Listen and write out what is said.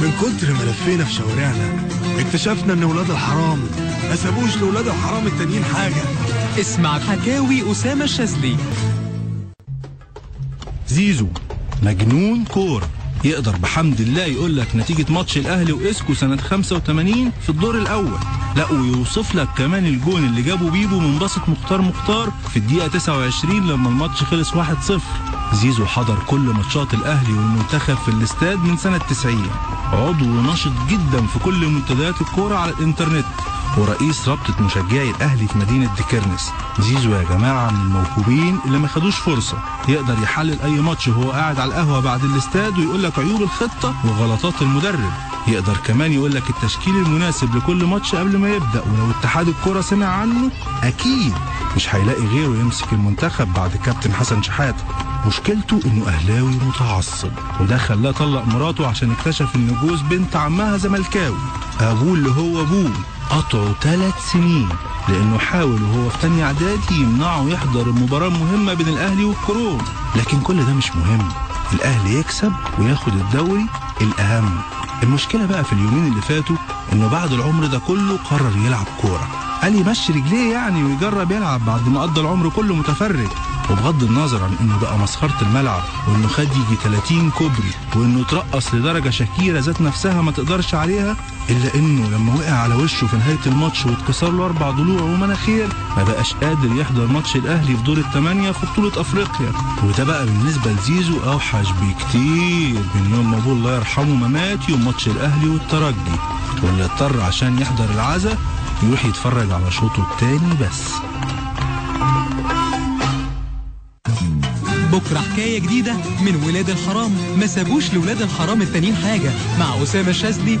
من كتر ما لفينا في شوارعنا اكتشفنا إن ولاد الحرام ما سابوش لولاد الحرام التانيين حاجة. اسمع حكاوي أسامة الشاذلي. زيزو مجنون كورة. يقدر بحمد الله يقول لك نتيجة ماتش الأهلي وإسكو سنة 85 في الدور الأول. لا ويوصف لك كمان الجون اللي جابه بيبو من بسط مختار مختار في الدقيقة 29 لما الماتش خلص 1-0 زيزو حضر كل ماتشات الأهلي والمنتخب في الاستاد من سنة 90 عضو نشط جدا في كل منتديات الكورة على الإنترنت ورئيس رابطة مشجعي الأهلي في مدينة ديكرنس. زيزو يا جماعة من الموهوبين اللي ما خدوش فرصة. يقدر يحلل أي ماتش وهو قاعد على القهوة بعد الاستاد ويقول لك عيوب الخطة وغلطات المدرب. يقدر كمان يقول لك التشكيل المناسب لكل ماتش قبل ما يبدأ. ولو اتحاد الكرة سمع عنه أكيد مش هيلاقي غيره يمسك المنتخب بعد كابتن حسن شحاتة مشكلته إنه أهلاوي متعصب وده خلاه طلق مراته عشان اكتشف إن جوز بنت عمها زملكاوي. أبوه اللي هو أبوه قطعه ثلاث سنين لأنه حاول وهو في تانية اعدادي يمنعه يحضر المباراة المهمة بين الأهلي والكروم لكن كل ده مش مهم الأهلي يكسب وياخد الدوري الأهم. المشكلة بقى في اليومين اللي فاتوا إنه بعد العمر ده كله قرر يلعب كورة. قال يمشي رجليه يعني ويجرب يلعب بعد ما قضى العمر كله متفرج. وبغض النظر عن إنه بقى مسخرة الملعب وإنه خد يجي 30 كوبري وإنه اترقص لدرجة شكيرة ذات نفسها ما تقدرش عليها إلا إنه لما وقع على وشه في نهاية الماتش واتكسر له أربع ضلوع ومناخير ما بقاش قادر يحضر ماتش الأهلي في دور الثمانية في بطولة أفريقيا. وده بقى بالنسبة لزيزو أوحش بكتير من يوم ما أبوه الله يرحمه ما مات يوم ماتش الأهلي والترجي. واللي اضطر عشان يحضر العزا يروح يتفرج على شوطه التاني بس. بكرة حكاية جديدة من ولاد الحرام. ما سابوش لولاد الحرام التانيين حاجة. مع أسامة الشاذلي